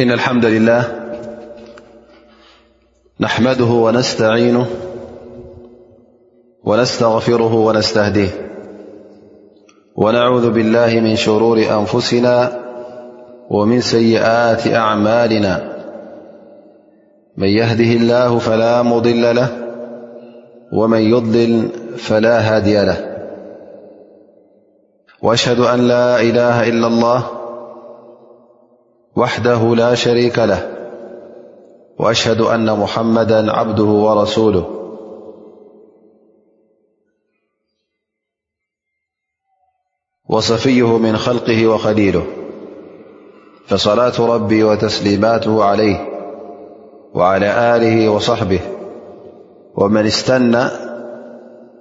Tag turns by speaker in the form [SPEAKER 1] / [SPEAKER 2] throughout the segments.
[SPEAKER 1] إن الحمد لله نحمده ونستعينه ونستغفره ونستهديه ونعوذ بالله من شرور أنفسنا ومن سيئات أعمالنا من يهده الله فلا مضل له ومن يضلل فلا هادي له وأشهد أن لا إله إلا الله وحده لا شريك له وأشهد أن محمدا عبده ورسوله وصفيه من خلقه وخليله فصلاة ربي وتسليماته عليه وعلى آله وصحبه ومن استنى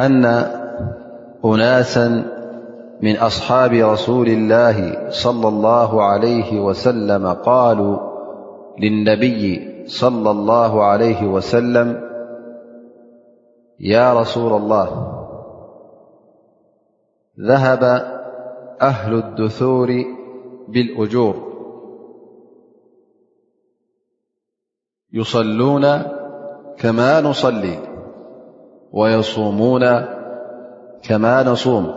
[SPEAKER 1] أن أناسا من أصحاب رسول الله صلى الله عليه وسلم - قالوا للنبي - صلى الله عليه وسلم يا رسول الله ذهب أهل الدثور بالأجور يصلون كما نصلي ويصومون كما نصوم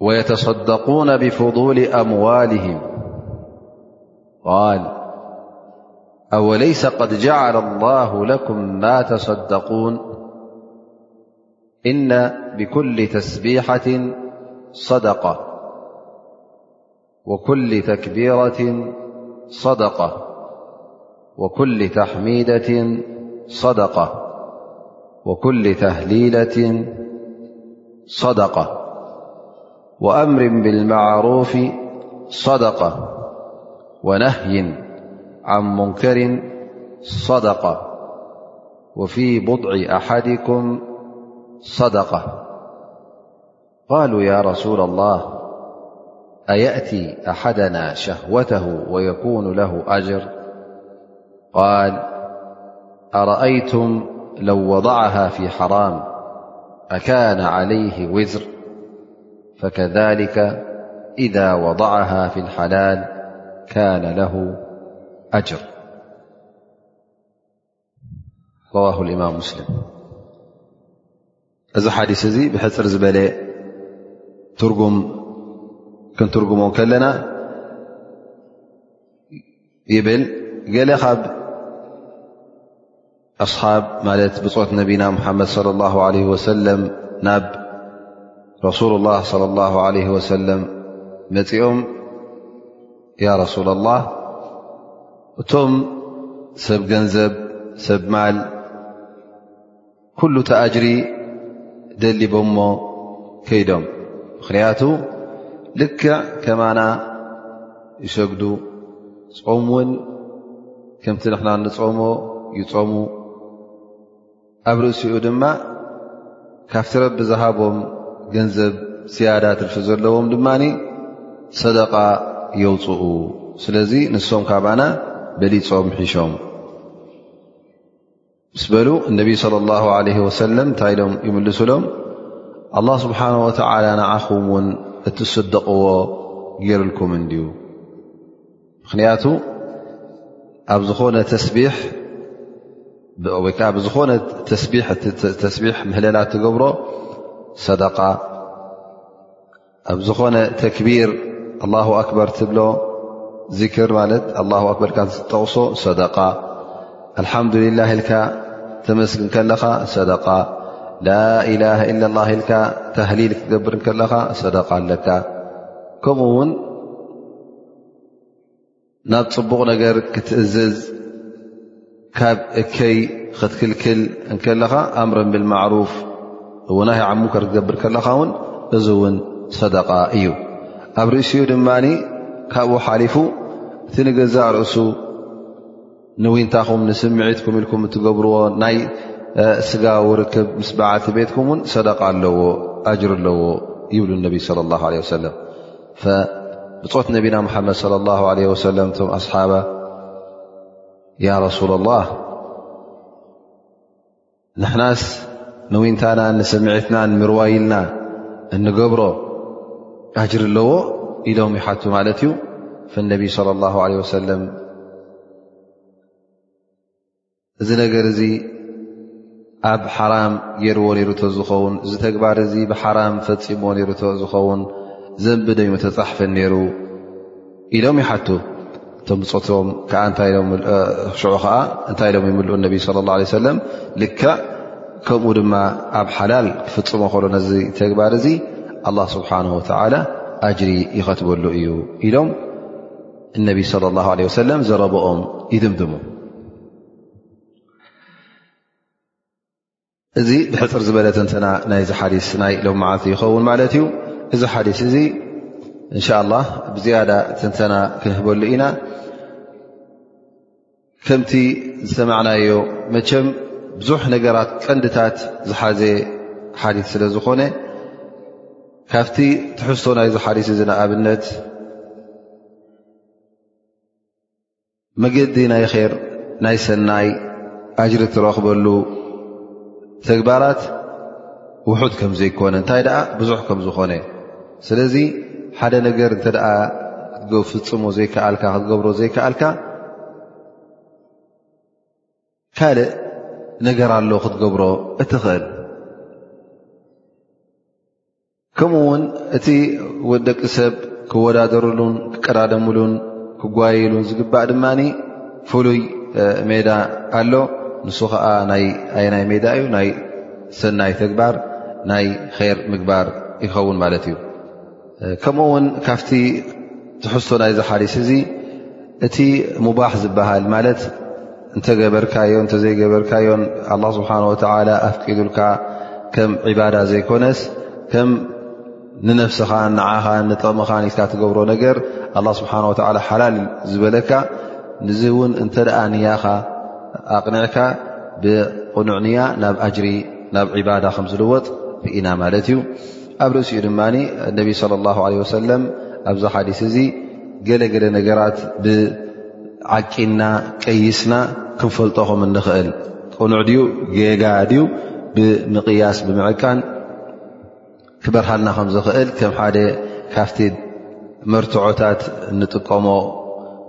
[SPEAKER 1] ويتصدقون بفضول أموالهم قال أوليس قد جعل الله لكم ما تصدقون إن بكل تسبيحة صدقة وكل تكبيرة صدقة وكل تحميدة صدقة وكل تهليلة صدقة وأمر بالمعروف صدقة ونهي عن منكر صدقة وفي بضع أحدكم صدقة قالوا يا رسول الله أيأتي أحدنا شهوته ويكون له أجر قال أرأيتم لو وضعها في حرام أكان عليه وزر فكذلك إذا وضعها في الحلال كان له أجر ረዋሁ እማም ሙስሊም እዚ ሓዲስ እዚ ብሕፅር ዝበለ ትርጉም ክንትርጉሞ ከለና ይብል ገለ ካብ ኣስሓብ ማለት ብፆት ነቢና ሙሓመድ صለ ላሁ ለ ወሰለም ናብ ረሱሉ ላህ صለ ላሁ ለ ወሰለም መፂኦም ያ ረሱላ ላህ እቶም ሰብ ገንዘብ ሰብ ማል ኩሉ ተኣጅሪ ደሊቦሞ ከይዶም ምኽንያቱ ልክዕ ከማና ይሰግዱ ፆም እውን ከምቲ ንሕና ንፆሞ ይፆሙ ኣብ ርእሲኡ ድማ ካብቲ ረቢ ዝሃቦም ገንዘብ ስያዳ ትርፊ ዘለዎም ድማ ሰደቃ የውፅኡ ስለዚ ንሶም ካብኣና በሊፆም ሒሾም ምስ በሉ እነቢይ صለ ላሁ ለ ወሰለም እንታይ ኢሎም ይምልሱሎም ኣላ ስብሓን ወተላ ንዓኹም እውን እትስደቕዎ ገይሩልኩም እንድዩ ምኽንያቱ ኣብ ዝኾነ ተስቢሕ ወይ ከዓ ብዝኾነ ተስቢሕ ምህለላ ትገብሮ ሰደቃ ኣብ ዝኾነ ተክቢር ኣላ ኣክበር ትብሎ ዚክር ማለት ኣላ ኣክበርካ ዝጠቕሶ ሰደቃ ኣልሓምዱሊላ ኢልካ ተመስግን ከለኻ ሰደቃ ላኢላሃ ኢላ ላ ኢልካ ተህሊል ክትገብር ከለኻ ሰደቃ ኣለካ ከምኡ ውን ናብ ፅቡቕ ነገር ክትእዝዝ ካብ እከይ ክትክልክል እንከለኻ ኣምረ ብልማዕሩፍ ናይ ዓ ሙከር ክትገብር ከለኻ ውን እዚ እውን ሰደቃ እዩ ኣብ ርእሲኡ ድማ ካብኡ ሓሊፉ እቲ ንገዛእ ርእሱ ንዊንታኹም ንስምዒትኩም ኢልኩም እትገብርዎ ናይ ስጋዊ ርክብ ምስ በዓልቲ ቤትኩም እውን ሰደቃ ኣለዎ ኣጅር ኣለዎ ይብሉ ነቢ ለ ላ ለ ወሰለም ብፆት ነቢና ሙሓመድ ለ ላ ለ ወሰለም እቶም ኣስሓባ ያ ረሱላ ላህ ንሕናስ ንዊንታናን ንስምዒትናን ምርዋይ ኢልና እንገብሮ ኣጅሪ ኣለዎ ኢሎም ይሓቱ ማለት እዩ ፈነቢይ صለ ላ ለ ወሰለም እዚ ነገር እዚ ኣብ ሓራም ገይርዎ ነይሩ ቶ ዝኸውን እዚ ተግባር እዚ ብሓራም ፈፂምዎ ነይሩ ቶ ዝኸውን ዘንቢ ደይሙ ተፃሕፈን ነይሩ ኢሎም ይሓቱ እቶም ብፆቶም ከዓ እንታይ ኢሎም ሽዑ ከዓ እንታይ ኢሎም ይምልኡ ነቢ ስለ ላ ለ ሰለም ልክዕ ከምኡ ድማ ኣብ ሓላል ክፍፅሞ ከሎ ነዚ ተግባር እዚ ኣላ ስብሓን ወተዓላ ኣጅሪ ይኸትበሉ እዩ ኢሎም እነቢ ስለ ላ ለ ወሰለም ዘረበኦም ይድምድሙ እዚ ብሕፅር ዝበለ ትንተና ናይ እዚ ሓዲስ ናይ ሎም መዓልቲ ይኸውን ማለት እዩ እዚ ሓዲስ እዚ እንሻ ላ ብዝያዳ ትንተና ክንህበሉ ኢና ከምቲ ዝሰማዕናዮ መቸም ብዙሕ ነገራት ቀንድታት ዝሓዘ ሓዲስ ስለ ዝኾነ ካብቲ ትሕዝቶ ናይዚ ሓዲስ እዚ ንኣብነት መገዲ ናይ ኼር ናይ ሰናይ ኣጅሪ ትረኽበሉ ተግባራት ውሑድ ከም ዘይኮነ እንታይ ደኣ ብዙሕ ከም ዝኾነ ስለዚ ሓደ ነገር እንተ ደኣ ክትፍፅሞ ዘይከኣልካ ክትገብሮ ዘይከኣልካ ካልእ ነገር ኣሎ ክትገብሮ እትኽእል ከምኡ እውን እቲ ወደቂ ሰብ ክወዳደርሉን ክቀዳደምሉን ክጓየይሉን ዝግባእ ድማ ፍሉይ ሜዳ ኣሎ ንሱ ከዓ ናይ ኣየናይ ሜዳ እዩ ናይ ሰናይ ተግባር ናይ ር ምግባር ይኸውን ማለት እዩ ከምኡ እውን ካብቲ ትሕዝቶ ናይዚ ሓዲስ እዚ እቲ ሙባሕ ዝበሃል ማለት እንተገበርካዮ እንተዘይገበርካዮን ኣላ ስብሓን ወተላ ኣፍቂዱልካ ከም ዒባዳ ዘይኮነስ ከም ንነፍስኻን ንዓኻ ንጠቕምኻን ኢልካ ትገብሮ ነገር ኣላ ስብሓን ወተላ ሓላል ዝበለካ ንዚ እውን እንተ ደኣ ንያኻ ኣቕኒዕካ ብቕኑዕ ንያ ናብ ኣጅሪ ናብ ዒባዳ ከም ዝልወጥ ርኢና ማለት እዩ ኣብ ርእሲኡ ድማ ነቢ صለ ላه ለ ወሰለም ኣብዚ ሓዲስ እዚ ገለገለ ነገራት ብዓቂና ቀይስና ክንፈልጦ ከም እንኽእል ቅኑዕ ድዩ ጌጋ ድዩ ብምቕያስ ብምዕቃን ክበርሃልና ከም ዝኽእል ከም ሓደ ካብቲ መርትዖታት እንጥቀሞ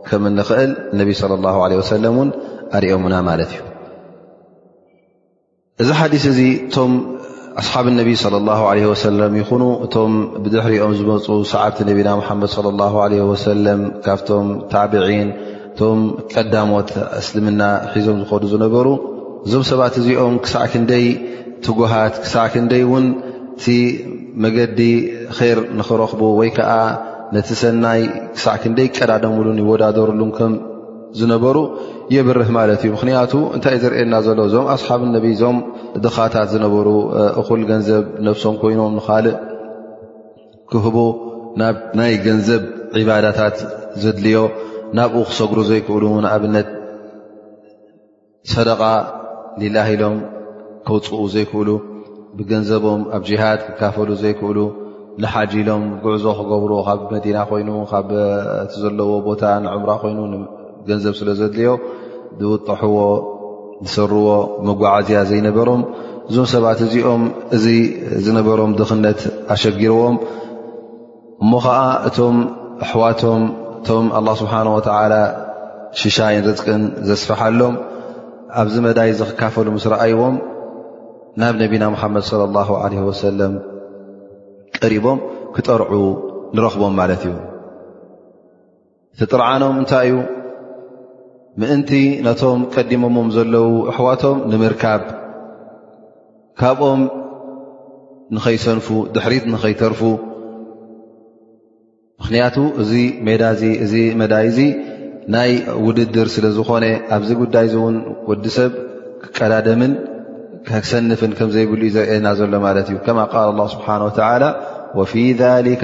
[SPEAKER 1] ከም እንኽእል ነቢ صለ ላه ለ ወሰለም እውን ኣርእሙና ማለት እዩ እዚ ሓዲስ እዚ እቶም ኣስሓብ ነቢ ለ ላ ለ ወሰለም ይኹኑ እቶም ብድሕሪኦም ዝመፁ ሰዓብቲ ነቢና ሓመድ ለ ላ ለ ወሰለም ካብቶም ታዕብዒን እቶም ቀዳሞት እስልምና ሒዞም ዝኸዱ ዝነበሩ እዞም ሰባት እዚኦም ክሳዕ ክንደይ ትጉሃት ክሳዕ ክንደይ እውን እቲ መገዲ ር ንክረኽቡ ወይ ከዓ ነቲ ሰናይ ክሳዕ ክንደይ ቀዳደምሉን ይወዳደርሉን ከም ዝነበሩ የብርህ ማለት እዩ ምክንያቱ እንታይ ዝርእየና ዘሎ እዞም ኣስሓብ ነቢ እዞም ድኻታት ዝነበሩ እኹል ገንዘብ ነብሶም ኮይኖም ንካልእ ክህቡ ናብ ናይ ገንዘብ ዒባዳታት ዘድልዮ ናብኡ ክሰግሩ ዘይክእሉ ንኣብነት ሰደቓ ሊላሂ ኢሎም ክውፅኡ ዘይክእሉ ብገንዘቦም ኣብ ጅሃድ ክካፈሉ ዘይክእሉ ንሓጂ ኢሎም ጉዕዞ ክገብሩ ካብ መዲና ኮይኑ ካብ እቲ ዘለዎ ቦታ ንዕምራ ኮይኑ ገንዘብ ስለ ዘድልዮ ዝውጠሕዎ ዝሰርዎ መጓዓዝያ ዘይነበሮም እዞም ሰባት እዚኦም እዚ ዝነበሮም ድኽነት ኣሸጊርዎም እሞ ኸዓ እቶም ኣሕዋቶም እቶም ኣላ ስብሓን ወተዓላ ሽሻይን ርዝቅን ዘስፍሓሎም ኣብዚ መዳይ ዚ ክካፈሉ ምስ ረኣይዎም ናብ ነቢና ሙሓመድ ለ ላ ለ ወሰለም ቀሪቦም ክጠርዑ ንረኽቦም ማለት እዩ ፍጥርዓኖም እንታይ እዩ ምእንቲ ነቶም ቀዲሞሞም ዘለዉ ኣሕዋቶም ንምርካብ ካብኦም ንኸይሰንፉ ድሕሪት ንኸይተርፉ ምኽንያቱ እዚ ሜዳ እዚ እዚ መዳይ እዚ ናይ ውድድር ስለ ዝኾነ ኣብዚ ጉዳይ እዚ እውን ወዲ ሰብ ክቀዳደምን ክሰንፍን ከምዘይብሉ እዩ ዘርእየና ዘሎ ማለት እዩ ከማ ቃል ስብሓን ወተላ ወፊ ሊከ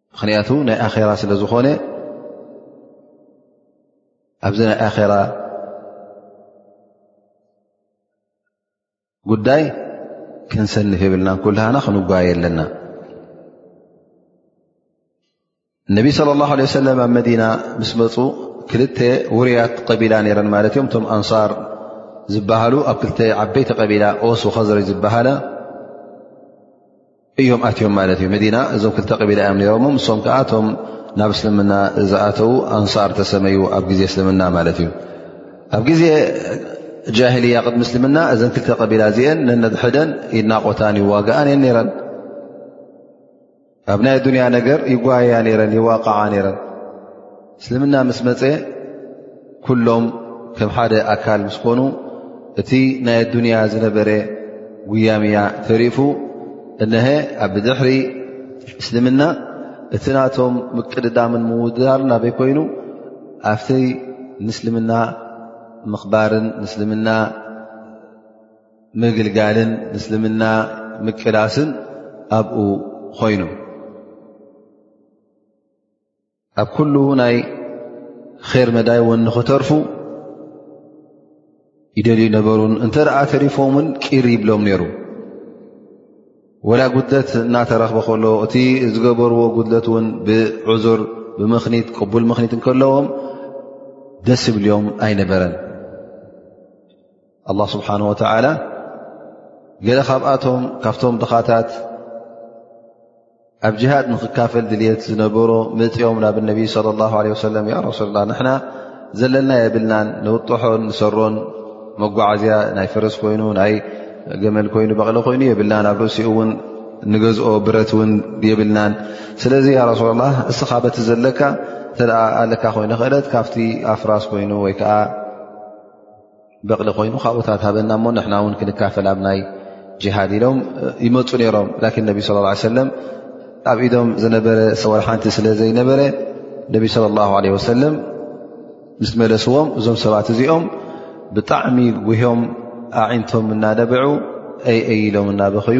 [SPEAKER 1] ምኽንያቱ ናይ ኣኼራ ስለ ዝኾነ ኣብዚ ናይ ኣራ ጉዳይ ክንሰንፍ የብልና ኩልሃና ክንጓየ ኣለና እነቢ ስለ ላሁ ለ ሰለም ኣብ መዲና ምስ መፁ ክልተ ውርያት ቀቢላ ነይረን ማለት እዮም እቶም ኣንሳር ዝበሃሉ ኣብ ክልተ ዓበይቲ ቀቢላ ኦስ ኸዝረጅ ዝበሃላ እዮም ኣትዮም ማለት እዩ መዲና እዞም ክልተ ቀቢላ እዮም ነሮም ንሶም ከዓ እቶም ናብ እስልምና ዝኣተዉ ኣንሳር ተሰመዩ ኣብ ግዜ እስልምና ማለት እዩ ኣብ ግዜ ጃሂልያ ቅድሚ እስልምና እዘን ክልተ ቀቢላ እዚአን ነነድሕደን ይናቆታን ይዋግኣን እየን ነረን ኣብ ናይ ኣዱንያ ነገር ይጓየያ ነረን ይዋቃዓ ነረን እስልምና ምስ መፀ ኩሎም ከም ሓደ ኣካል ምስ ኮኑ እቲ ናይ ኣዱንያ ዝነበረ ጉያምያ ተሪፉ እነሀ ኣብ ብድሕሪ እስልምና እቲ ናቶም ምቅድዳምን ምውዳር ናበይ ኮይኑ ኣብቲ ንስልምና ምኽባርን ንስልምና ምግልጋልን ንስልምና ምቅላስን ኣብኡ ኮይኑ ኣብ ኩሉ ናይ ኼር መዳይ እውን ንኽተርፉ ይደልዩ ነበሩን እንተ ደኣ ተሪፎምን ቂር ይብሎም ነይሩ ወላ ጉድለት እናተረኽበ ከሎ እቲ ዝገበርዎ ጉድለት እውን ብዕዙር ብምኽኒት ቅቡል ምኽኒት እንከለዎም ደስ ብልዮም ኣይነበረን ኣላ ስብሓን ወተዓላ ገለ ካብኣቶም ካብቶም ድኻታት ኣብ ጅሃድ ንክካፈል ድልት ዝነበሮ መፅኦም ናብ ነቢ ለ ላ ለ ወሰለም ያ ረሱል ላ ንሕና ዘለና የብልናን ንውጥሖን ንሰሮን መጓዓዝያ ናይ ፈረስ ኮይኑ ናይ ገመል ኮይኑ በቕሊ ኮይኑ የብልና ናብ ርእሲ እውን ንገዝኦ ብረት እውን የብልናን ስለዚ ያ ረሱላ ላ እስኻ በቲ ዘለካ ተኣ ኣለካ ኮይኑ ክእለት ካብቲ ኣፍራስ ኮይኑ ወይከዓ በቕሊ ኮይኑ ካብኡታት ሃበና እሞ ንሕና እውን ክንካፈል ኣብ ናይ ጅሃድ ኢሎም ይመፁ ነይሮም ላኪን ነቢ ስለ ላ ሰለም ኣብ ኢዶም ዝነበረ ሰወር ሓንቲ ስለ ዘይነበረ ነቢ ስለ ላሁ ለ ወሰለም ምስ መለስዎም እዞም ሰባት እዚኦም ብጣዕሚ ጉህዮም ኣዒንቶም እናደበዑ ኣይ ኣይ ኢሎም እናበኸዩ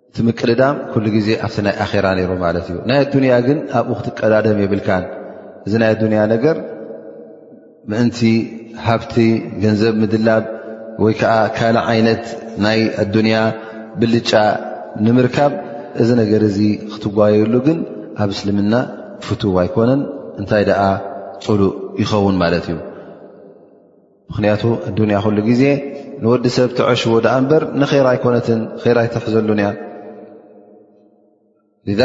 [SPEAKER 1] እቲ ምቅድዳም ኩሉ ግዜ ኣብቲ ናይ ኣኼራ ነይሩ ማለት እዩ ናይ ኣዱንያ ግን ኣብኡ ክትቀዳደም የብልካን እዚ ናይ ኣዱንያ ነገር ምእንቲ ሃብቲ ገንዘብ ምድላብ ወይ ከዓ ካልእ ዓይነት ናይ ኣዱንያ ብልጫ ንምርካብ እዚ ነገር እዚ ክትጓየሉ ግን ኣብ እስልምና ፍቱው ኣይኮነን እንታይ ደኣ ፅሉእ ይኸውን ማለት እዩ ምክንያቱ ኣዱንያ ኩሉ ግዜ ንወዲ ሰብ ትዐሽዎ ድኣ እንበር ንራ ኣይኮነትን ራ ኣይትሕዘሉን እያ ذ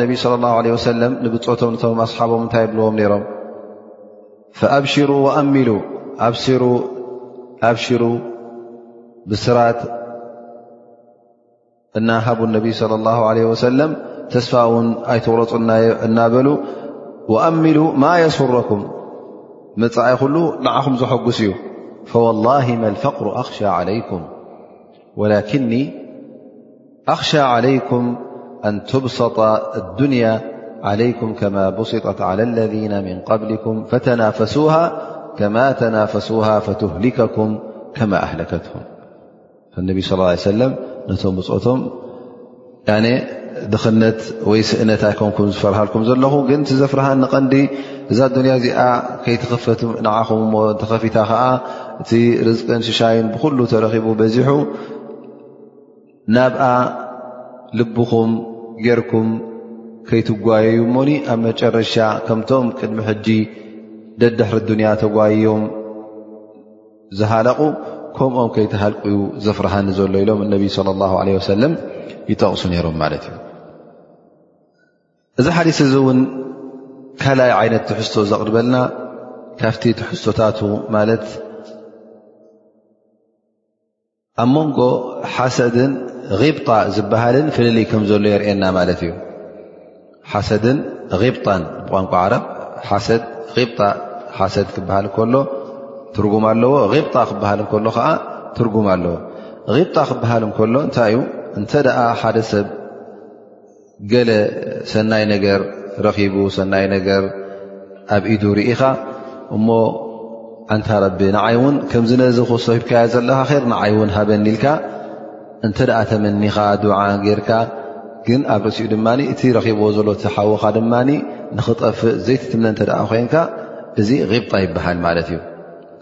[SPEAKER 1] ነቢ صለ ላه ለ ወሰለም ንብፆቶም ቶም ኣስሓቦም እንታይ የብልዎም ነይሮም ፈኣብሽሩ ወኣሚሉ ኣብሽሩ ብስራት ناهب النبي صلى الله عليه وسلم تسفاون أي تغروا أنا بلو وأملوا ما يسركم مع يخل نعخم زحجس ي فوالله ما الفقر أخشى عليكم ولكني أخشى عليكم أن تبسط الدنيا عليكم كما بسطت على الذين من قبلكم فتنافسوها ከማ ተናፈሱ ትህሊከኩም ከማ ኣለከትኩም ነቢ ስ ሰለም ነቶም ብፆቶም ነ ድኽነት ወይ ስእነት ኣይኮንኩም ዝፈርሃልኩም ዘለኹ ግን ቲ ዘፍርሃ ንቐንዲ እዛ ኣዱንያ እዚኣ ከይትኽፈት ንዓኹም እሞ እንተኸፊታ ከዓ እቲ ርዝቅን ሽሻይን ብኩሉ ተረኺቡ በዚሑ ናብኣ ልብኹም ጌርኩም ከይትጓየዩ እሞኒ ኣብ መጨረሻ ከምቶም ቅድሚ ሕጂ ደድሕሪ ኣዱንያ ተጓይዮም ዝሃለቑ ከምኦም ከይተሃልቁ ዩ ዘፍርሃኒ ዘሎ ኢሎም እነቢ ለ ላ ለ ወሰለም ይጠቕሱ ነይሮም ማለት እዩ እዚ ሓዲስ እዚ እውን ካልይ ዓይነት ትሕዝቶ ዘቕርበልና ካብቲ ትሕዝቶታቱ ማለት ኣብ መንጎ ሓሰድን ቂብጣ ዝበሃልን ፍልልይ ከም ዘሎ የርእየና ማለት እዩ ሓሰድን ቂብጣን ብቋንቋ ዓረብ ሓሰድ ቂብጣ ሓሰድ ክበሃል ከሎ ትርጉም ኣለዎ ቂብጣ ክበሃል ከሎ ከዓ ትርጉም ኣለዎ ቂብጣ ክበሃል ከሎ እንታይ እዩ እንተ ሓደ ሰብ ገለ ሰናይ ነገር ረኺቡ ሰናይ ነገር ኣብ ኢዱ ርኢኻ እሞ ኣንታ ረቢ ንዓይ እውን ከምዚ ነዚ ክሶ ሂብካዮ ዘለኻ ር ንዓይ እውን ሃበኒ ኢልካ እንተ ደኣ ተመኒኻ ድዓ ጌይርካ ግን ኣብ ርእሲኡ ድማ እቲ ረኺብዎ ዘሎ ትሓውኻ ድማ ንኽጠፍእ ዘይትትምነ እተ ኮይንካ እዚ ቂብጣ ይበሃል ማለት እዩ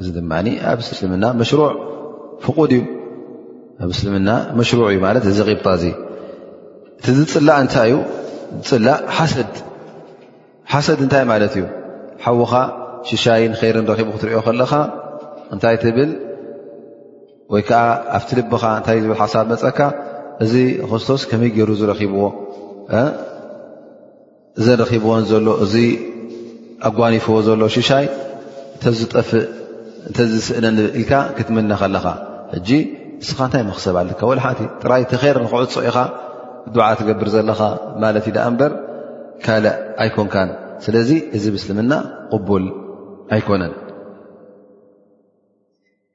[SPEAKER 1] እዚ ድማ ኣብ እስልምና መሽሩዕ ፍቁድ እዩ ኣብ እስልምና መሽሩዕ እዩ ማለት እዚ ቂብጣ እዚ እቲ ዝፅላእ እንታይ እዩ ዝፅላእ ሓሰድ ሓሰድ እንታይ ማለት እዩ ሓዉኻ ሽሻይን ኸይርን ረኺቡ ክትሪኦ ከለኻ እንታይ ትብል ወይ ከዓ ኣብቲ ልብኻ እንታይ ዝብል ሓሳብ መፀካ እዚ ክርስቶስ ከመይ ገይሩ ዝረኪብዎ እዚ ረኺብዎን ዘሎ እዚ ኣጓኒፍዎ ዘሎ ሽሻይ እተዝጠፍእ እተዝስእነኒ ኢልካ ክትምነ ከለኻ ሕጂ ንስኻ እንታይ መክሰብ ኣለካ ወላሓቲ ጥራይ ተኼር ንክዕፆ ኢኻ ድዓ ትገብር ዘለኻ ማለት እዩ ደኣ እምበር ካልእ ኣይኮንካን ስለዚ እዚ ምስልምና ቅቡል ኣይኮነን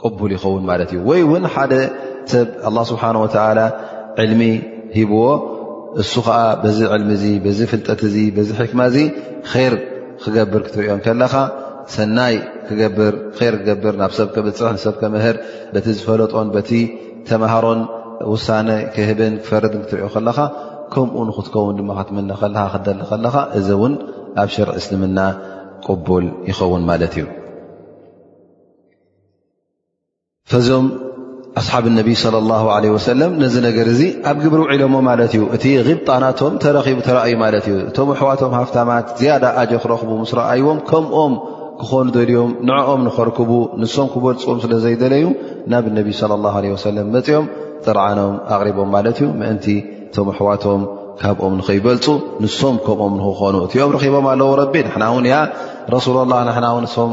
[SPEAKER 1] ቅቡል ይኸውን ማለት እዩ ወይ እውን ሓደ ሰብ ኣላ ስብሓን ወተላ ዕልሚ ሂብዎ እሱ ከዓ በዚ ዕልሚ እዚ በዚ ፍልጠት እዚ በዚ ሕክማ እዚ ር ክገብር ክትሪኦ ከለኻ ሰናይ ክገብር ር ክገብር ናብ ሰብ ከብፅሕ ንሰብ ከምህር በቲ ዝፈለጦን በቲ ተምሃሮን ውሳነ ክህብን ክፈርድን ክትሪኦ ከለኻ ከምኡ ንክትከውን ድማ ክትምነ ከለካ ክትደሊ ከለኻ እዚ እውን ኣብ ሸርዒ እስልምና ቅቡል ይኸውን ማለት እዩ ፈዞም ኣስሓብ ነቢ صለ ላه ለ ወሰለም ነዚ ነገር እዚ ኣብ ግብሪ ውዒሎሞ ማለት እዩ እቲ ቕጣ ናቶም ተረኺቡ ተረእዩ ማለት እዩ እቶም ኣሕዋቶም ሃፍታማት ዝያዳ ኣጀ ክረኽቡ ምስ ረኣይዎም ከምኦም ክኾኑ ደልዮም ንዕኦም ንኸርክቡ ንሶም ክበልፅዎም ስለ ዘይደለዩ ናብ ነቢ ለ ላ ለ ወሰለም መፅኦም ጥርዓኖም ኣቕሪቦም ማለት እዩ ምእንቲ እቶም ኣሕዋቶም ካብኦም ንኸይበልፁ ንሶም ከምኦም ንክኾኑ እቲኦም ረኺቦም ኣለዉ ረቢ ንሕና ውን ያ ረሱላ ላ ንሕና ውን ሶም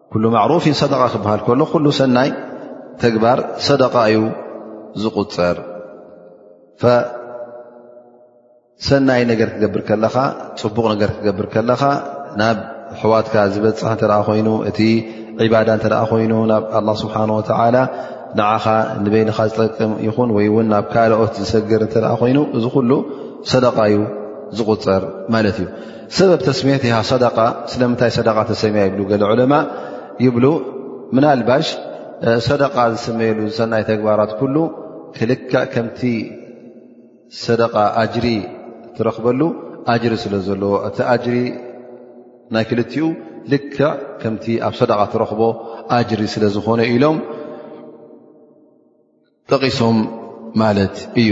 [SPEAKER 1] ኩሉ ማዕሩፍ ሰደቃ ክበሃል ከሎ ኩሉ ሰናይ ተግባር ሰደቃ እዩ ዝቁፀር ሰናይ ነገር ክትገብር ከለኻ ፅቡቕ ነገር ክትገብር ከለኻ ናብ ኣሕዋትካ ዝበፅሕ እተ ኮይኑ እቲ ዒባዳ እተ ኮይኑ ናብ ኣላ ስብሓን ወተላ ንዓኻ ንበይንኻ ዝጠቅም ይኹን ወይ እውን ናብ ካልኦት ዝሰግር እተ ኮይኑ እዚ ኩሉ ሰደቃ እዩ ዝቁፀር ማለት እዩ ሰበብ ተስምት ሃ ሰደቃ ስለምንታይ ሰደቃ ተሰሚያ ይብሉ ገለ ዑለማ ይብሉ ምናልባሽ ሰደቃ ዝስመየሉ ዝሰናይ ተግባራት ኩሉ ክልክዕ ከምቲ ሰደቃ ኣጅሪ ትረኽበሉ ኣጅሪ ስለ ዘለዎ እቲ ኣጅሪ ናይ ክልትኡ ልክዕ ከምቲ ኣብ ሰደቃ ትረኽቦ ኣጅሪ ስለ ዝኾነ ኢሎም ጠቒሶም ማለት እዩ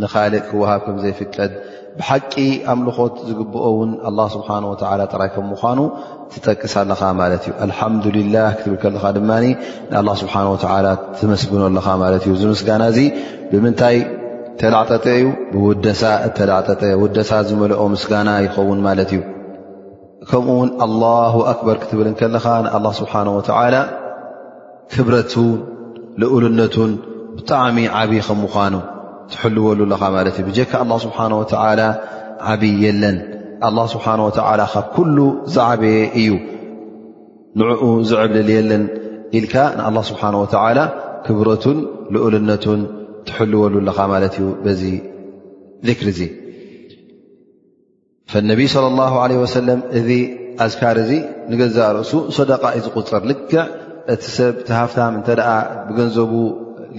[SPEAKER 1] ንኻልእ ክወሃብ ከም ዘይፍቀድ ብሓቂ ኣምልኾት ዝግብኦ እውን ኣላ ስብሓን ወተላ ጥራይ ከም ምዃኑ ትጠቅስ ኣለኻ ማለት እዩ ኣልሓምዱላ ክትብል ከለኻ ድማ ንኣላ ስብሓን ወተላ ትመስግኖ ኣለኻ ማለት እዩ እዚ ምስጋና እዚ ብምንታይ እተላዕጠጠ እዩ ብውደሳ እተላዕጠጠ ውደሳ ዝመልኦ ምስጋና ይኸውን ማለት እዩ ከምኡ ውን ኣላሁ ኣክበር ክትብል ከለኻ ንኣላ ስብሓን ወተዓላ ክብረቱን ልኡልነቱን ብጣዕሚ ዓብዪ ከም ምዃኑ ትሕልወሉ ኣለኻ ማለት እዩ ብጀካ ኣላ ስብሓን ወተዓላ ዓብዪ የለን ኣላ ስብሓን ወተዓላ ካብ ኩሉ ዝዓበየ እዩ ንዕኡ ዝዕብልል የለን ኢልካ ንኣላ ስብሓን ወተዓላ ክብረቱን ልኡልነቱን ትሕልወሉ ኣለኻ ማለት እዩ በዚ ዚክሪ እዙ ፈነቢይ صለ ላه ለ ወሰለም እዚ ኣዝካር እዚ ንገዛእ ርእሱ ሰደቃ እዩ ዝቁፅር ልክዕ እቲ ሰብ እቲ ሃፍታም እንተ ብገንዘቡ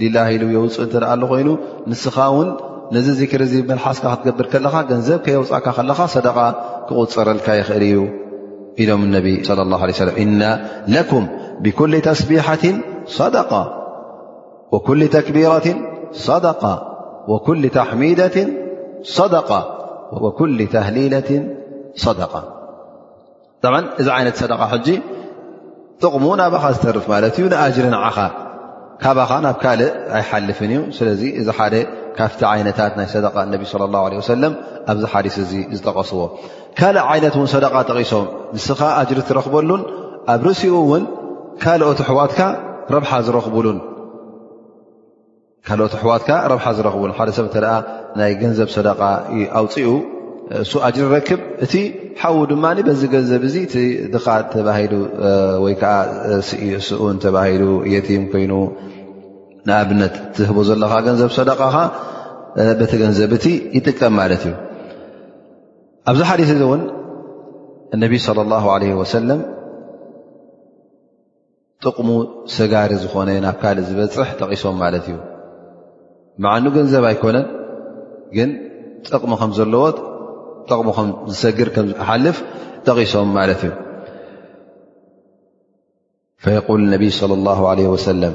[SPEAKER 1] ሊላ ኢሉ የውፅእ እተ ኣሎ ኮይኑ ንስኻ ውን ነዚ ዚክር እዚ መልሓስካ ክትገብር ከለኻ ገንዘብ ከየውፃእካ ከለኻ ሰደቃ ክቁፅረልካ ይኽእል እዩ ኢሎም ነቢ ለ ላ ለ ሰለም እና ለኩም ብኩል ተስቢሓትን ሰደቃ ወኩል ተክቢረት ሰደቃ ወኩል ተሕሚደት ሰደቃ ወኩል ተህሊለት ሰደቃ ጣብ እዚ ዓይነት ሰደቃ ሕጂ ጥቕሙ ናባኻ ዝተርፍ ማለት እዩ ንኣጅሪ ንዓኻ ካባኻ ናብ ካልእ ኣይሓልፍን እዩ ስለዚ እዚ ሓደ ካፍቲ ዓይነታት ናይ ሰደቃ እነቢ ለ ላ ለ ወሰለም ኣብዚ ሓዲስ እዚ ዝጠቐስዎ ካልእ ዓይነት እውን ሰደቃ ጠቒሶም ንስኻ ኣጅሪ ትረኽበሉን ኣብ ርእሲኡ እውን ካልኦት ኣሕዋትካ ረብሓ ዝረኽብሉን ካልኦት ኣሕዋትካ ረብሓ ዝረኽብሉን ሓደ ሰብ እተ ናይ ገንዘብ ሰደቃ ኣውፅኡ እሱ ኣጅሪ ረክብ እቲ ሓዉ ድማ በዚ ገንዘብ እዚ እቲ ድኻ ተባሂሉ ወይ ከዓ ስኡን ተባሂሉ የቲም ኮይኑ ንኣብነት ትህቦ ዘለካ ገንዘብ ሰደቃኻ በቲ ገንዘብ እቲ ይጥቀም ማለት እዩ ኣብዚ ሓዲስ እዚ እውን እነቢይ ስለ ላ ለ ወሰለም ጥቕሙ ሰጋሪ ዝኾነ ናብ ካልእ ዝበፅሕ ጠቒሶም ማለት እዩ መዓኑ ገንዘብ ኣይኮነን ግን ጥቕሚ ከም ዘለዎ ጥቕሚ ከም ዝሰግር ከም ዝሓልፍ ጠቒሶም ማለት እዩ ፈየቁል ነቢይ ለ ላ ለ ወሰለም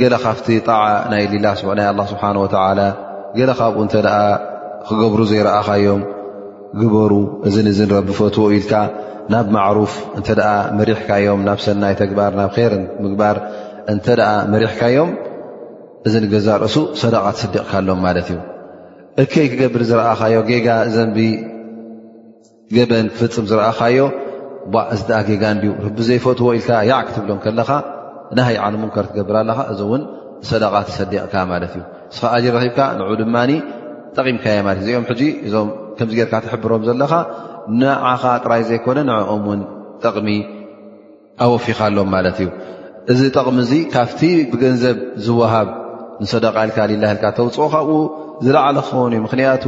[SPEAKER 1] ገለ ካብቲ ጣዓ ናይ ሊላ ናይ ኣላ ስብሓን ወተዓላ ገለ ካብኡ እንተ ደኣ ክገብሩ ዘይረኣኻዮም ግበሩ እዚ ንዝን ረቢ ፈትዎ ኢልካ ናብ ማዕሩፍ እንተ ደኣ መሪሕካዮም ናብ ሰናይ ተግባር ናብ ር ምግባር እንተ ደኣ መሪሕካዮም እዚ ንገዛ ርእሱ ሰደቓ ትስዲቕካሎም ማለት እዩ እከይ ክገብር ዝረኣኻዮ ጌጋ ዘንቢ ገበን ክፍፅም ዝረኣኻዮ እዚ ኣ ጌጋ ንድዩ ርቢ ዘይፈትዎ ኢልካ ያዕ ክትብሎም ከለኻ ናሃይ ዓን ሙንከር ትገብር ኣለኻ እዚ እውን ሰደቓ ተሰዲቕካ ማለት እዩ እስኻ ኣጅ ረኺብካ ንዑ ድማ ጠቒምካዮ ማለት እዚኦም ሕጂ እዞም ከምዚ ጌርካ ትሕብሮም ዘለኻ ንዓኻ ጥራይ ዘይኮነ ንዕኦም እውን ጠቕሚ ኣወፊኻሎም ማለት እዩ እዚ ጠቕሚ እዚ ካብቲ ብገንዘብ ዝወሃብ ንሰደቃ ኢልካ ሊላ ኢልካ ተውፅኦ ካብኡ ዝለዓለ ክኸውን እዩ ምክንያቱ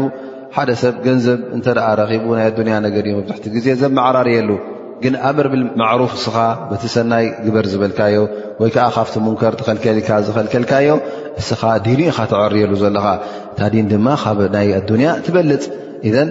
[SPEAKER 1] ሓደ ሰብ ገንዘብ እንተ ረኪቡ ናይ ኣዱንያ ነገር እዩ መብዛሕቲ ግዜ ዘመዓራርየሉ ግን ኣምር ብማዕሩፍ እስኻ በቲ ሰናይ ግበር ዝበልካዮ ወይ ከዓ ካብቲ ሙንከር ተኸልከል ኢልካ ዝኸልከልካዮ እስኻ ዲን ኢኻ ተዕርየሉ ዘለኻ እታ ዲን ድማ ካብ ናይ ኣዱንያ ትበልፅ ኢዘን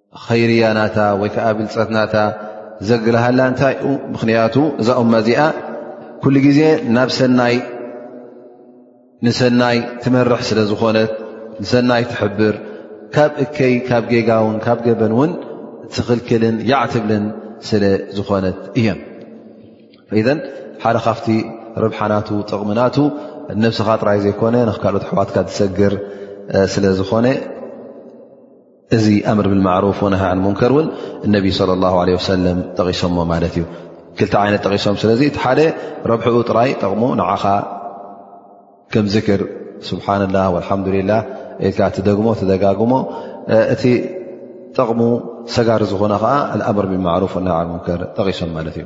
[SPEAKER 1] ኸይርያ ናታ ወይ ከዓ ብልፀት ናታ ዘግልሃላ እንታይ ዩ ምኽንያቱ እዛ እማ እዚኣ ኩሉ ግዜ ናብ ሰናይ ንሰናይ ትመርሕ ስለ ዝኾነት ንሰናይ ትሕብር ካብ እከይ ካብ ጌጋ ውን ካብ ገበን ውን ትኽልክልን ያዕትብልን ስለ ዝኾነት እየም ኢዘን ሓደ ካብቲ ርብሓናቱ ጥቕምናቱ ነብስኻ ጥራይ ዘይኮነ ንካልኦት ኣሕዋትካ ትሰግር ስለ ዝኾነ እዚ ኣምር ብልማዕሩፍ ወነሃ ን ሙንከር እውን እነቢ ለ ላ ለ ወሰለም ጠቒሶሞ ማለት እዩ ክልተ ዓይነት ጠቒሶም ስለዚ እቲ ሓደ ረብሕኡ ጥራይ ጠቕሙ ንዓኻ ከም ዝክር ስብሓን ላ ወልሓምዱላ ኢልካ እትደግሞ ትደጋግሞ እቲ ጠቕሙ ሰጋር ዝኾነ ከዓ ኣምር ብልማዕሩፍ ወነሃ ን ሙንከር ጠቒሶም ማለት እዩ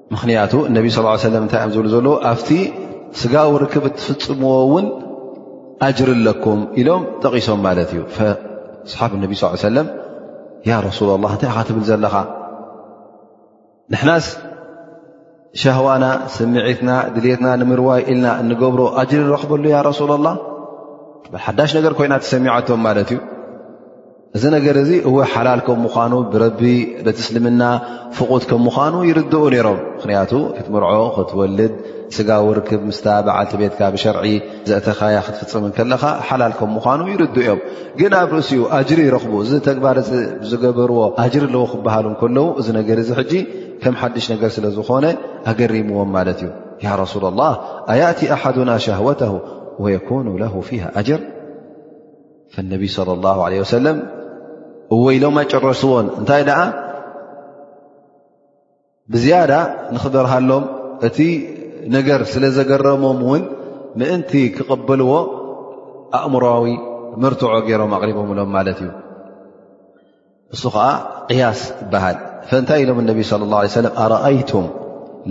[SPEAKER 1] ምኽንያቱ እነቢ ስ ሰለ እንታይ እዮም ዝብሉ ዘለዉ ኣብቲ ስጋዊ ርክብ እትፍፅምዎ እውን ኣጅር ኣለኩም ኢሎም ጠቒሶም ማለት እዩ ኣስሓብ እነቢ ስ ሰለም ያ ረሱላ ላ እንታይ ኢኻ ትብል ዘለኻ ንሕናስ ሻህዋና ስምዒትና ድልትና ንምርዋይ ኢልና እንገብሮ ኣጅር ንረኽበሉ ያ ረሱላ ላ ሓዳሽ ነገር ኮይና ተሰሚዖቶም ማለት እዩ እዚ ነገር እዚ እወ ሓላል ከም ምዃኑ ብረቢ በቲ እስልምና ፍቑት ከም ምዃኑ ይርድኡ ነይሮም ምኽንያቱ ክትምርዖ ክትወልድ ስጋዊ ርክብ ምስታ በዓልቲ ቤትካ ብሸርዒ ዘእተኻያ ክትፍፅም ከለኻ ሓላል ከም ምዃኑ ይርድኡ እዮም ግን ኣብ ርእሲኡ ኣጅሪ ይረኽቡ እዚ ተግባር እዚ ዝገበርዎ ኣጅሪ ኣለዎ ክበሃሉ ከለዉ እዚ ነገር እዚ ሕጂ ከም ሓድሽ ነገር ስለ ዝኾነ ኣገሪምዎም ማለት እዩ ያ ረሱላ ላህ ኣያእቲ ኣሓዱና ሸህወተሁ ወየኩኑ ለሁ ፊሃ ኣጅር ነቢ صለ ላه ለ ወሰለም እወ ኢሎም ኣይጨረስዎን እንታይ ደኣ ብዝያዳ ንኽበርሃሎም እቲ ነገር ስለ ዘገረሞም እውን ምእንቲ ክቕብልዎ ኣእምሮዊ መርትዖ ገይሮም ኣቕሪቦምሎም ማለት እዩ እሱ ከዓ ቅያስ ይበሃል ፈንታይ ኢሎም ነቢ صለ ه ሰለ ኣረኣይቱም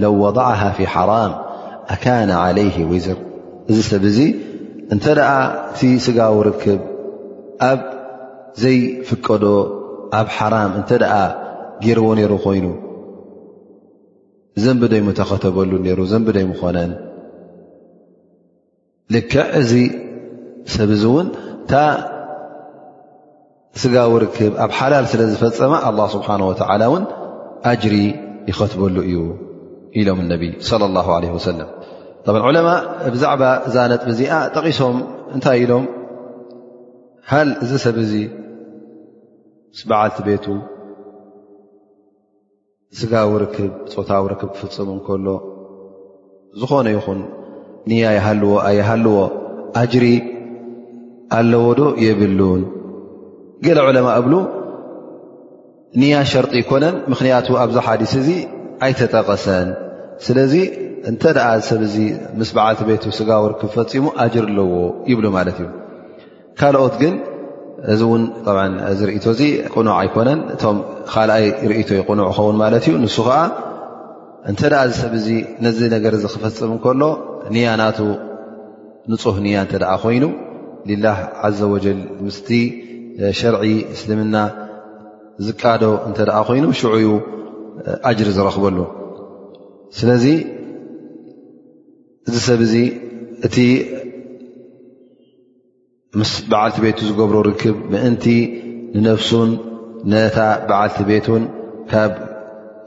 [SPEAKER 1] ለው ወضዓሃ ፊ ሓራም ኣካነ ዓለይህ ውዝር እዚ ሰብ እዚ እንተ ደኣ እቲ ስጋዊ ርክብ ኣብ ዘይፍቀዶ ኣብ ሓራም እንተ ደኣ ጌይርዎ ነይሩ ኮይኑ ዘንቢ ዶይምተኸተበሉ ነይሩ ዘንቢ ዶይምኾነን ልክዕ እዚ ሰብ እዚ እውን እታ ስጋዊ ርክብ ኣብ ሓላል ስለ ዝፈፀመ ኣላ ስብሓን ወተዓላ እውን ኣጅሪ ይኸትበሉ እዩ ኢሎም ነቢ ለ ላ ለ ወሰለም ዑለማ ብዛዕባ እዛ ነጥቢ እዚኣ ጠቒሶም እንታይ ኢሎም ሃል እዚ ሰብ እዚ ምስ በዓልቲ ቤቱ ስጋዊ ርክብ ፆታዊ ርክብ ክፍፅም እንከሎ ዝኾነ ይኹን ንያ ይሃልዎ ኣይሃልዎ ኣጅሪ ኣለዎ ዶ የብሉን ገለ ዕለማ እብሉ ንያ ሸርጢ ኣይኮነን ምኽንያቱ ኣብዚ ሓዲስ እዚ ኣይተጠቐሰን ስለዚ እንተ ደኣ ሰብ እዚ ምስ በዓልቲ ቤቱ ስጋዊ ርክብ ፈፂሙ ኣጅር ኣለዎ ይብሉ ማለት እዩ ካልኦት ግን እዚ እውን እዚ ርእቶ እዚ ቅኑዕ ኣይኮነን እቶም ካልኣይ ርእቶ ዩ ቅኑዕ ይኸውን ማለት እዩ ንሱ ከዓ እንተ ደኣ እዚ ሰብ እዚ ነዚ ነገር እዚ ክፈፅም ከሎ ንያ ናቱ ንፁህ ንያ እንተ ደኣ ኮይኑ ሊላ ዘ ወጀል ምስቲ ሸርዒ እስልምና ዝቃዶ እንተ ደኣ ኮይኑ ሽዑ ዩ ኣጅሪ ዝረኽበሉ ስለዚ እዚ ሰብ እዚ እቲ ምስ በዓልቲ ቤቱ ዝገብሮ ርክብ ምእንቲ ንነፍሱን ነታ በዓልቲ ቤቱን ካብ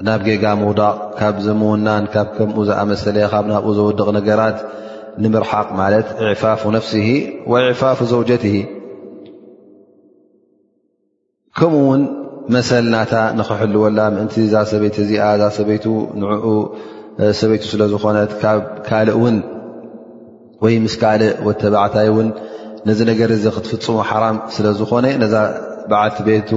[SPEAKER 1] ናብ ጌጋ ምውዳቕ ካብ ዝምውናን ካብ ከምኡ ዝኣመሰለ ካብ ናብኡ ዘውድቕ ነገራት ንምርሓቕ ማለት ዕፋፉ ነፍሲ ወዕፋፉ ዘውጀት ከምኡ ውን መሰል ናታ ንኽሕልወላ ምእንቲ እዛ ሰበይቲ እዚኣ እዛ ሰበይቱ ንኡ ሰበይቱ ስለ ዝኾነት ካብ ካልእ ውን ወይ ምስ ካልእ ወተባዕታይ ውን ነዚ ነገር እዚ ክትፍፅሙ ሓራም ስለ ዝኾነ ነዛ በዓልቲ ቤቱ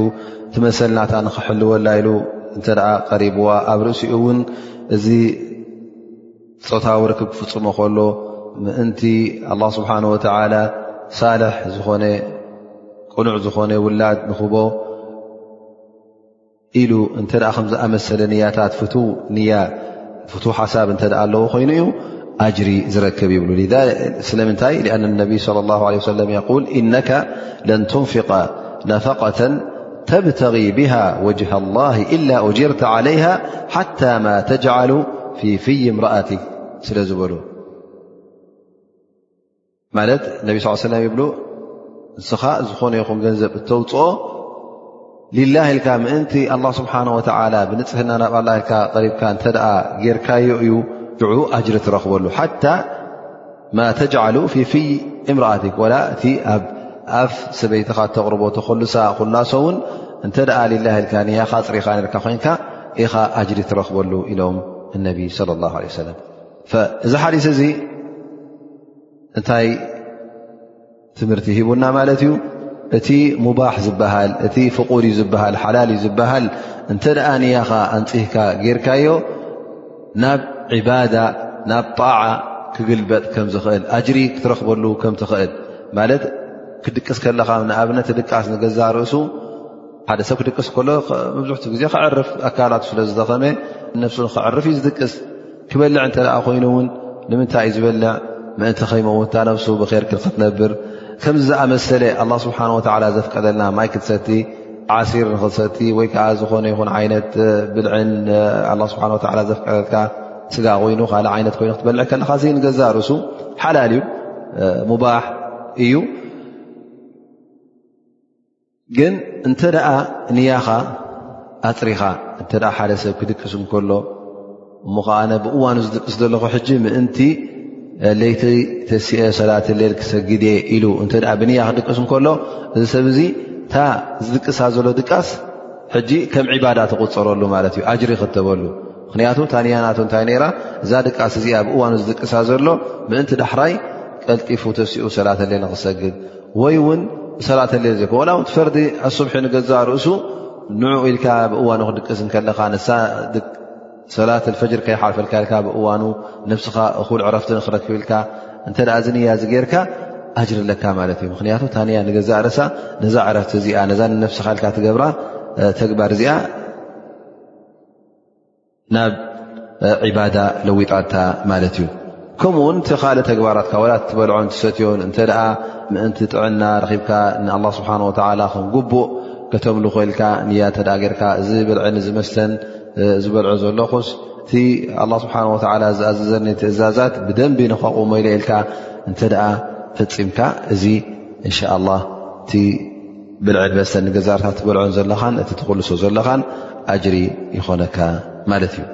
[SPEAKER 1] ትመሰል ናታ ንኽሕልወላ ኢሉ እንተ ቀሪብዋ ኣብ ርእሲኡ እውን እዚ ፆታዊ ርክብ ክፍፅሞ ከሎ ምእንቲ ኣላ ስብሓን ወተዓላ ሳልሕ ዝኾነ ቅኑዕ ዝኾነ ውላድ ንኽቦ ኢሉ እንተ ከምዝኣመሰለ ንያታት ፍቱ ንያ ፍቱ ሓሳብ እንተ ኣለዎ ኮይኑ እዩ ኣጅሪ ዝረክብ ይብሉ ስለምንታይ ኣነ ነቢይ ለ ላ ለ ሰለም የል ኢነካ ለንትንፍቀ ነፈቀተን ተብተغ ብሃ ወጅሃ ላ ኢላ ጅርተ ዓለይሃ ሓታ ማ ተጅዓሉ ፊ ፍይ እምረኣት ስለ ዝበሉ ማለት ነቢ ስ ሰለ ይብሉ ንስኻ ዝኾነ ይኹም ገንዘብ እተውፅኦ ሊላ ኢልካ ምእንቲ ኣላ ስብሓን ወተላ ብንፅህና ናብ ኣላ ኢልካ ሪብካ እንተ ጌርካዮ እዩ ድዑ ኣጅሪ ትረኽበሉ ሓታ ማ ተጅዓሉ ፊ ፍይ እምርኣትክ ወላ እቲ ኣብ ኣፍ ሰበይትኻ ተቕርቦ ተኸሉሳ ኩላሶ እውን እንተ ደኣ ሊላ ኢልካ ንያኻ ፅሪኻ ርካ ኮይንካ ኢኻ ኣጅሪ ትረኽበሉ ኢሎም እነቢ ለ ላ ለ ሰለም እዚ ሓዲስ እዚ እንታይ ትምህርቲ ሂቡና ማለት እዩ እቲ ሙባሕ ዝበሃል እቲ ፍቑር እዩ ዝበሃል ሓላል እዩ ዝበሃል እንተ ደኣ ንያኻ ኣንፅህካ ጌርካዮ ናብ ዕባዳ ናብ ጣዓ ክግልበጥ ከም ዝኽእል ኣጅሪ ክትረኽበሉ ከም ትኽእል ማለት ክድቅስ ከለኻ ንኣብነት ድቃስ ንገዛ ርእሱ ሓደ ሰብ ክድቅስ ከሎ መብዝሕትኡ ግዜ ክዕርፍ ኣካላቱ ስለ ዝደኸመ ነፍሱ ንክዕርፍ እዩ ዝድቅስ ክበልዕ እንተ ኮይኑ እውን ንምንታይ እዩ ዝበልዕ ምእንቲ ከይመውታ ነብሱ ብር ክትነብር ከምዚ ዝኣመሰለ ኣላ ስብሓን ወላ ዘፍቀደልና ማይ ክትሰቲ ዓሲር ንክትሰቲ ወይ ከዓ ዝኾነ ይኹን ዓይነት ብልዕን ኣ ስብሓ ላ ዘፍቀደልካ ስጋ ኮይኑ ካልእ ዓይነት ኮይኑ ክትበልዕ ከለካ ዚ ንገዛ ርእሱ ሓላል እዩ ሙባሕ እዩ ግን እንተ ደኣ ንያኻ ኣፅሪኻ እንተ ሓደ ሰብ ክድቅስ እንከሎ እሞ ከ ኣነ ብእዋኑ ዝድቅስ ዘለኹ ሕጂ ምእንቲ ለይቲ ተሲአ ሰላት ሌል ክሰግድ እየ ኢሉ እንተ ብንያ ክድቅስ እንከሎ እዚ ሰብ እዚ እታ ዝድቅሳ ዘሎ ድቃስ ሕጂ ከም ዕባዳ ተቁፀረሉ ማለት እዩ ኣጅሪ ክተበሉ ምክንያቱ ታንያናቱ እንታይ ነይራ እዛ ድቃስ እዚኣ ብእዋኑ ዝድቅሳ ዘሎ ምእንቲ ዳሕራይ ቀልጢፉ ተሲኡ ሰላት ሌል ንክሰግድ ወይ እውን ሰላት ሌል ዘይኮ ዋላ ውን ፈርዲ ኣሱብሒ ንገዛእ ርእሱ ንዑኡ ኢልካ ብእዋኑ ክድቅስ ከለኻ ንሳ ሰላት ፈጅር ከይሓልፈልካ ኢልካ ብእዋኑ ነብስኻ እኹል ዕረፍቲ ንክረክብ ኢልካ እንተ ዝንያ ዚ ጌርካ ኣጅር ኣለካ ማለት እዩ ምክንያቱ ታንያ ንገዛእ ርእሳ ነዛ ዕረፍቲ እዚኣ ነዛ ንነብስኻ ኢልካ ትገብራ ተግባር እዚኣ ናብ ዕባዳ ለዊጣታ ማለት እዩ ከምኡ ውን እቲ ካልእ ተግባራትካ ዋላ ትበልዖን ትሰትዮን እንተ ምእንቲ ጥዕና ረኺብካ ንኣላ ስብሓን ወተላ ከምጉቡእ ከተምሉ ኮኢልካ ንያ እተ ገርካ እዚ ብልዕን ዝመስተን ዝበልዖ ዘለኹስ እቲ ኣላ ስብሓን ወላ ዝኣዘዘኒ ትእዛዛት ብደንቢ ንኸቁሞ ኢለ ኢልካ እንተ ፈፂምካ እዚ እንሻ ላ እቲ ብልዕን መስተን ንገዛርታት ትበልዖን ዘለኻን እቲ ትኽልሶ ዘለኻን ኣጅሪ ይኾነካ ማለት እዩ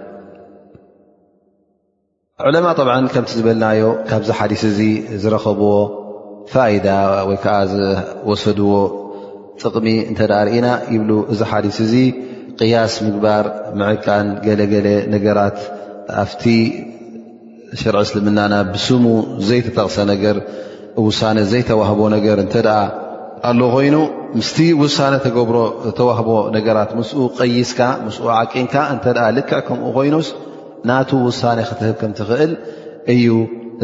[SPEAKER 1] ዕለማ ጠብዓ ከምቲ ዝበልናዮ ካብዚ ሓዲስ እዚ ዝረኸብዎ ፋይዳ ወይ ከዓ ዝወሰድዎ ጥቕሚ እንተ ርእና ይብሉ እዚ ሓዲስ እዚ ቅያስ ምግባር ምዕቃን ገለገለ ነገራት ኣብቲ ሽርዒ እስልምናና ብስሙ ዘይተጠቕሰ ነገር ውሳነ ዘይተዋህቦ ነገር እንተ ኣሎ ኮይኑ ምስቲ ውሳነ ተገብሮ ተዋህቦ ነገራት ምስኡ ቀይስካ ምስኡ ዓቂንካ እንተ ልክዕ ከምኡ ኮይኑስ ናቱ ውሳነ ክትህብ ከም ትኽእል እዩ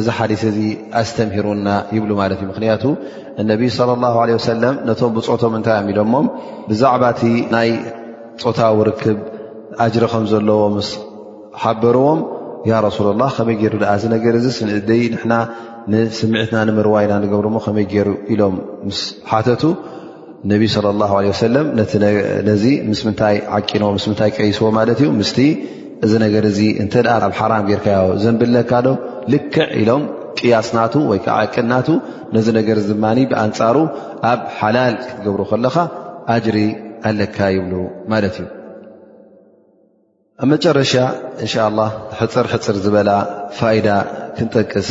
[SPEAKER 1] እዚ ሓዲስ እዚ ኣስተምህሩና ይብሉ ማለት እዩ ምክንያቱ እነቢይ ለ ላ ለ ወሰለም ነቶም ብፆቶም እንታይ እዮም ኢሎሞም ብዛዕባ እቲ ናይ ፆታዊ ርክብ ኣጅሪ ከም ዘለዎ ምስ ሓበርዎም ያ ረሱላ ላ ከመይ ገይሩ ድኣ እዚ ነገር እዚ ስንእደይ ንሕና ንስምዒትና ንምርዋይና ንገብሮ ሞ ከመይ ገይሩ ኢሎም ምስ ሓተቱ ነቢ ስለ ላ ለ ወሰለም ነዚ ምስ ምንታይ ዓቂኖዎ ምስ ምንታይ ቀይስዎ ማለት እዩ ምስቲ እዚ ነገር እዚ እንተ ኣብ ሓራም ጌርካዮ ዘንብለካ ዶ ልክዕ ኢሎም ቅያስናቱ ወይ ከዓ ዕቅናቱ ነዚ ነገር እዚ ድማ ብኣንፃሩ ኣብ ሓላል ክትገብሩ ከለኻ ኣጅሪ ኣለካ ይብሉ ማለት እዩ ኣብ መጨረሻ እንሻ ላ ሕፅር ሕፅር ዝበላ ፋይዳ ክንጠቅስ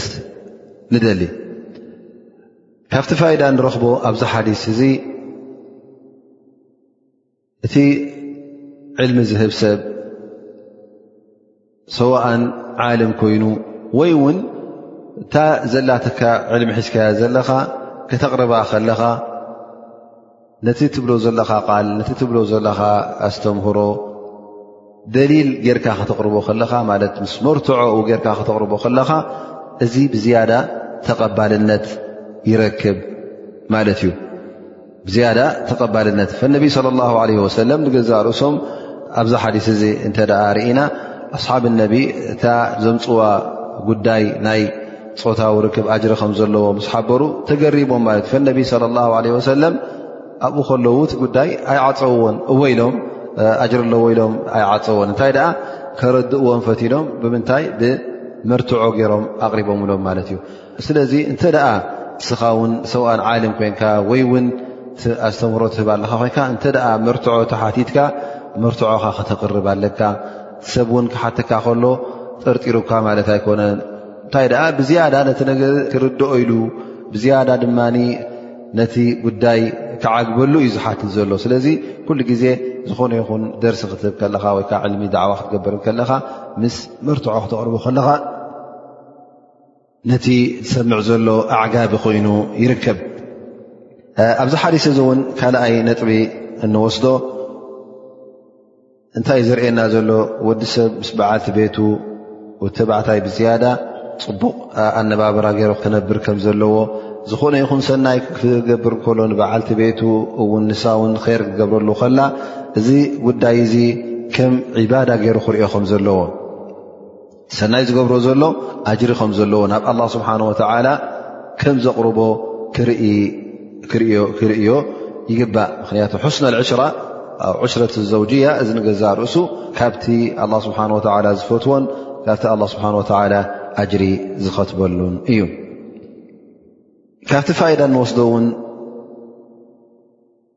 [SPEAKER 1] ንደሊ ካብቲ ፋይዳ ንረኽቦ ኣብዚ ሓዲስ እዚ እቲ ዕልሚ ዝህብ ሰብ ሰዋእን ዓለም ኮይኑ ወይ እውን እታ ዘላትካ ዕልሚ ሒዝካያ ዘለኻ ከተቕርባ ከለኻ ነቲ ትብሎ ዘለኻ ቃል ነቲ ትብሎ ዘለኻ ኣስተምህሮ ደሊል ጌርካ ከተቕርቦ ከለኻ ማለት ምስ መርትዖኡ ጌርካ ከተቕርቦ ከለኻ እዚ ብዝያዳ ተቐባልነት ይረክብ ማለት እዩ ብዝያዳ ተቐባልነት ፈነቢ ስለ ላ ለ ወሰለም ንገዛእ ርእሶም ኣብዚ ሓዲስ እዚ እንተ ርኢና ኣስሓብ ነቢ እታ ዘምፅዋ ጉዳይ ናይ ፆታዊ ርክብ ኣጅሪ ከም ዘለዎ ምስ ሓበሩ ተገሪሞም ማለት እዩ ፈነቢ ለ ላ ለ ወሰለም ኣብኡ ከለዉ እቲ ጉዳይ ኣይዓፀውዎን እወ ኢሎም ኣጅሪ ኣለዎ ኢሎም ኣይዓፀዎን እንታይ ደኣ ከረድእዎም ፈትሎም ብምንታይ ብመርትዖ ገይሮም ኣቕሪቦምሎም ማለት እዩ ስለዚ እንተ ደኣ እስኻ ውን ሰብኣን ዓለም ኮይንካ ወይ ውን ኣስተምህሮ ትህብ ኣለካ ኮይንካ እንተ ደኣ መርትዖ ተሓቲትካ መርትዖኻ ከተቕርብ ኣለካ ሰብ እውን ክሓተካ ከሎ ጠርጢሩካ ማለት ኣይኮነን እንታይ ደኣ ብዝያዳ ነቲ ነገር ክርድኦ ኢሉ ብዝያዳ ድማ ነቲ ጉዳይ ክዓግበሉ እዩ ዝሓት ዘሎ ስለዚ ኩሉ ግዜ ዝኾነ ይኹን ደርሲ ክትህብ ከለኻ ወይከዓ ዕልሚ ዳዕዋ ክትገብር ከለኻ ምስ መርትዖ ክተቕርቡ ከለኻ ነቲ ዝሰምዕ ዘሎ ኣዕጋቢ ኮይኑ ይርከብ ኣብዚ ሓዲስ እዚ እውን ካልኣይ ነጥቢ እንወስዶ እንታይ እዩ ዘርእየና ዘሎ ወዲ ሰብ ምስ በዓልቲ ቤቱ ወተባዕታይ ብዝያዳ ፅቡቕ ኣነባብራ ገይሮ ክነብር ከም ዘለዎ ዝኾነ ይኹን ሰናይ ክገብር ከሎ ንበዓልቲ ቤቱ እውን ንሳ እውን ር ክገብረሉ ከላ እዚ ጉዳይ እዚ ከም ዒባዳ ገይሩ ክርኦ ከም ዘለዎ ሰናይ ዝገብሮ ዘሎ ኣጅሪ ከም ዘለዎ ናብ ኣላ ስብሓን ወተዓላ ከም ዘቕርቦ ክርእዮ ይግባእ ምክንያቱ ሑስነ ልዕሽራ ኣብ ዕሽረት ዘውጅያ እዚ ንገዛ ርእሱ ካብቲ ኣላ ስብሓን ወተዓላ ዝፈትዎን ካብቲ ኣላ ስብሓን ወተዓላ ኣጅሪ ዝኸትበሉን እዩ ካብቲ ፋይዳ ንወስዶ እውን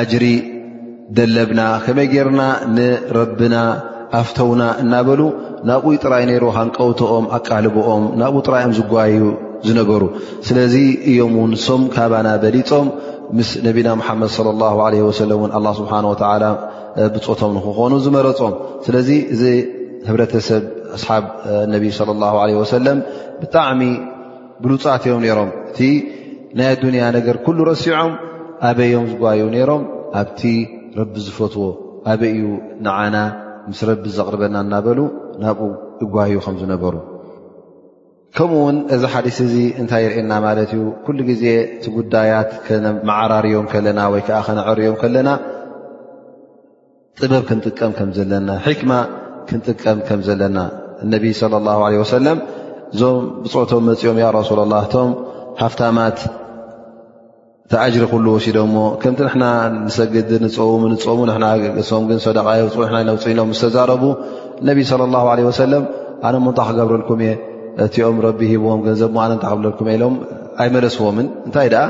[SPEAKER 1] ኣጅሪ ደለብና ከመይ ጌርና ንረብና ኣፍተውና እናበሉ ናብኡ ጥራይ ነይሩ ሃንቀውቶኦም ኣቃልቦኦም ናብኡ ጥራይ እዮም ዝጓዩ ዝነበሩ ስለዚ እዮም ውን ሶም ካባና በሊፆም ምስ ነቢና ሙሓመድ ለ ላ ለ ወሰለም ውን ኣላ ስብሓን ወተዓላ ብፆቶም ንክኾኑ ዝመረፆም ስለዚ እዚ ህብረተሰብ ኣስሓብ ነቢ ለ ላ ለ ወሰለም ብጣዕሚ ብሉፃት እዮም ነይሮም እቲ ናይ ኣዱንያ ነገር ኩሉ ረሲዖም ኣበይ እዮም ዝጓዩ ነይሮም ኣብቲ ረቢ ዝፈትዎ ኣበይ እዩ ንዓና ምስ ረቢ ዘቕርበና እናበሉ ናብኡ እጓዩ ከም ዝነበሩ ከምኡ ውን እዚ ሓዲስ እዚ እንታይ ይርእና ማለት እዩ ኩሉ ግዜ እቲ ጉዳያት ከነመዓራርዮም ከለና ወይ ከዓ ከነዕርዮም ከለና ጥበብ ክንጥቀም ከም ዘለና ሕክማ ክንጥቀም ከም ዘለና እነቢ صለ ላ ለ ወሰለም እዞም ብፅዕቶም መፅኦም ያ ረሱላ ላ እቶም ሃፍታማት ተኣጅሪ ኩሉ ወሲዶ ሞ ከምቲ ንና ንሰግዲ ንፀው ንፀሙ ሶም ግን ሰደቃ የውፅ ና ነውፅኢሎም ዝተዛረቡ እነቢ ለ ላ ለ ወሰለም ኣነ ሞ እንታይ ክገብረልኩም እየ እቲኦም ረቢ ሂብዎም ገንዘብ ሞ ኣነ እንታይ ክብለልኩም እየ ኢሎም ኣይመለስዎምን እንታይ ደኣ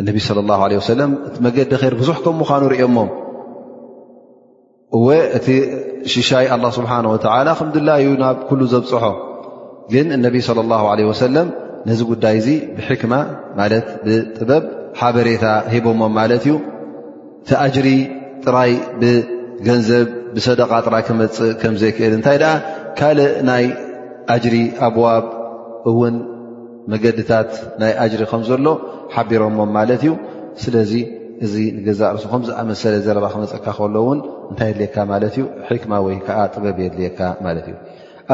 [SPEAKER 1] እነቢ ስለ ላ ለ ወሰለም እቲ መገዲ ር ብዙሕ ከም ምዃኑ ርእዮሞም እወ እቲ ሽሻይ ኣላ ስብሓን ወተዓላ ክምድላዩ ናብ ኩሉ ዘብፅሖ ግን እነቢ ስለ ላ ለ ወሰለም ነዚ ጉዳይ እዚ ብሕክማ ማለት ብጥበብ ሓበሬታ ሂቦሞም ማለት እዩ እቲ ኣጅሪ ጥራይ ብገንዘብ ብሰደቃ ጥራይ ክመፅእ ከምዘይክእል እንታይ ደኣ ካልእ ናይ ኣጅሪ ኣብዋብ እውን መገድታት ናይ ኣጅሪ ከም ዘሎ ሓቢሮሞም ማለት እዩ ስለዚ እዚ ንገዛእ ርእሱ ከም ዝኣመሰለ ዘረባ ክመፀካ ከሎ እውን እንታይ የድልየካ ማለት እዩ ሕክማ ወይ ከዓ ጥበብ የድልየካ ማለት እዩ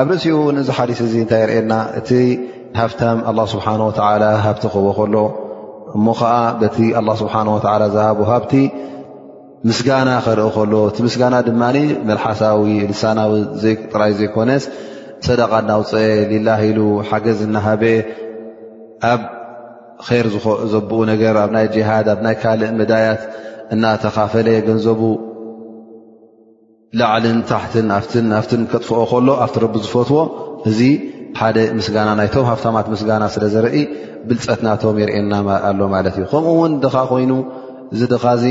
[SPEAKER 1] ኣብ ርእሲኡ እውን እዚ ሓዲስ እዚ እንታይ የርእየና እቲ ሃፍታም ኣላ ስብሓን ወተዓላ ሃብቲ ክህቦ ከሎ እሞ ከዓ በቲ ኣላ ስብሓን ወተዓላ ዝሃቦ ሃብቲ ምስጋና ክረእ ከሎ እቲ ምስጋና ድማ መልሓሳዊ ልሳናዊ ጥራይ ዘይኮነስ ሰደቃ እናውፀአ ሊላ ኢሉ ሓገዝ እናሃበ ኣብ ር ዘብኡ ነገር ኣብ ናይ ጅሃድ ኣብ ናይ ካልእ መዳያት እናተካፈለ ገንዘቡ ላዕልን ታሕትን ኣፍትን ናፍትን ከጥፍኦ ከሎ ኣብቲ ረቢ ዝፈትዎ እዚ ሓደ ምስጋና ናይቶም ሃፍታማት ምስጋና ስለ ዘርኢ ብልፀት ናቶም የርእና ኣሎ ማለት እዩ ከምኡ ውን ድኻ ኮይኑ እዚ ድኻ እዚ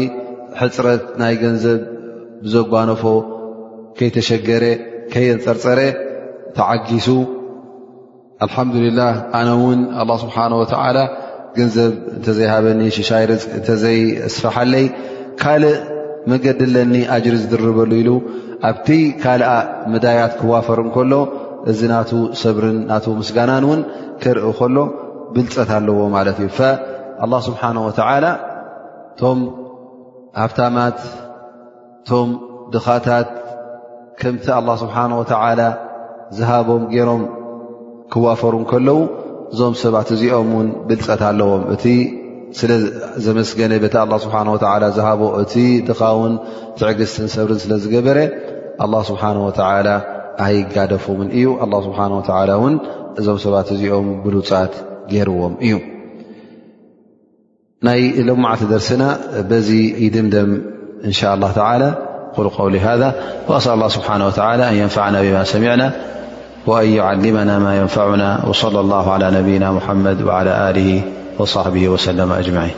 [SPEAKER 1] ሕፅረት ናይ ገንዘብ ብዘጓነፎ ከይተሸገረ ከየንፀርፀረ ተዓጊሱ ኣልሓምዱሊላህ ኣነ እውን ኣላ ስብሓን ወተዓላ ገንዘብ እንተዘይሃበኒ ሽሻይ ርዝቂ እንተዘይስፋሓለይ ካልእ መገዲ ኣለኒ ኣጅሪ ዝድርበሉ ኢሉ ኣብቲ ካልኣ መዳያት ክዋፈር እንከሎ እዚ ናቱ ሰብርን ናቱ ምስጋናን እውን ክርኢ ከሎ ብልፀት ኣለዎ ማለት እዩ ኣላ ስብሓን ወተዓላ እቶም ሃብታማት እቶም ድኻታት ከምቲ ኣላ ስብሓን ወተዓላ ዝሃቦም ገይሮም ክዋፈሩ ከለዉ እዞም ሰባት እዚኦም ውን ብልፀት ኣለዎም እቲ ስለ ዘመስገነ በቲ ኣላ ስብሓን ወተዓላ ዝሃቦ እቲ ድኻውን ትዕግስትን ሰብርን ስለ ዝገበረ ኣላ ስብሓን ወተዓላ ኣይጋደፉምን እዩ ኣላ ስብሓን ወተዓላ እውን እዞም ሰባት እዚኦም ብሉፃት ገይርዎም እዩ ي لمعت درسና ب يمدم إن شاء الله تعالى قل قول هذا وأسأل الله سبحانه وتعالى أن ينفعنا بما سمعنا وأن يعلمنا ما ينفعنا وصلى الله على نبينا محمد وعلى له وصحبه وسلم أجمعين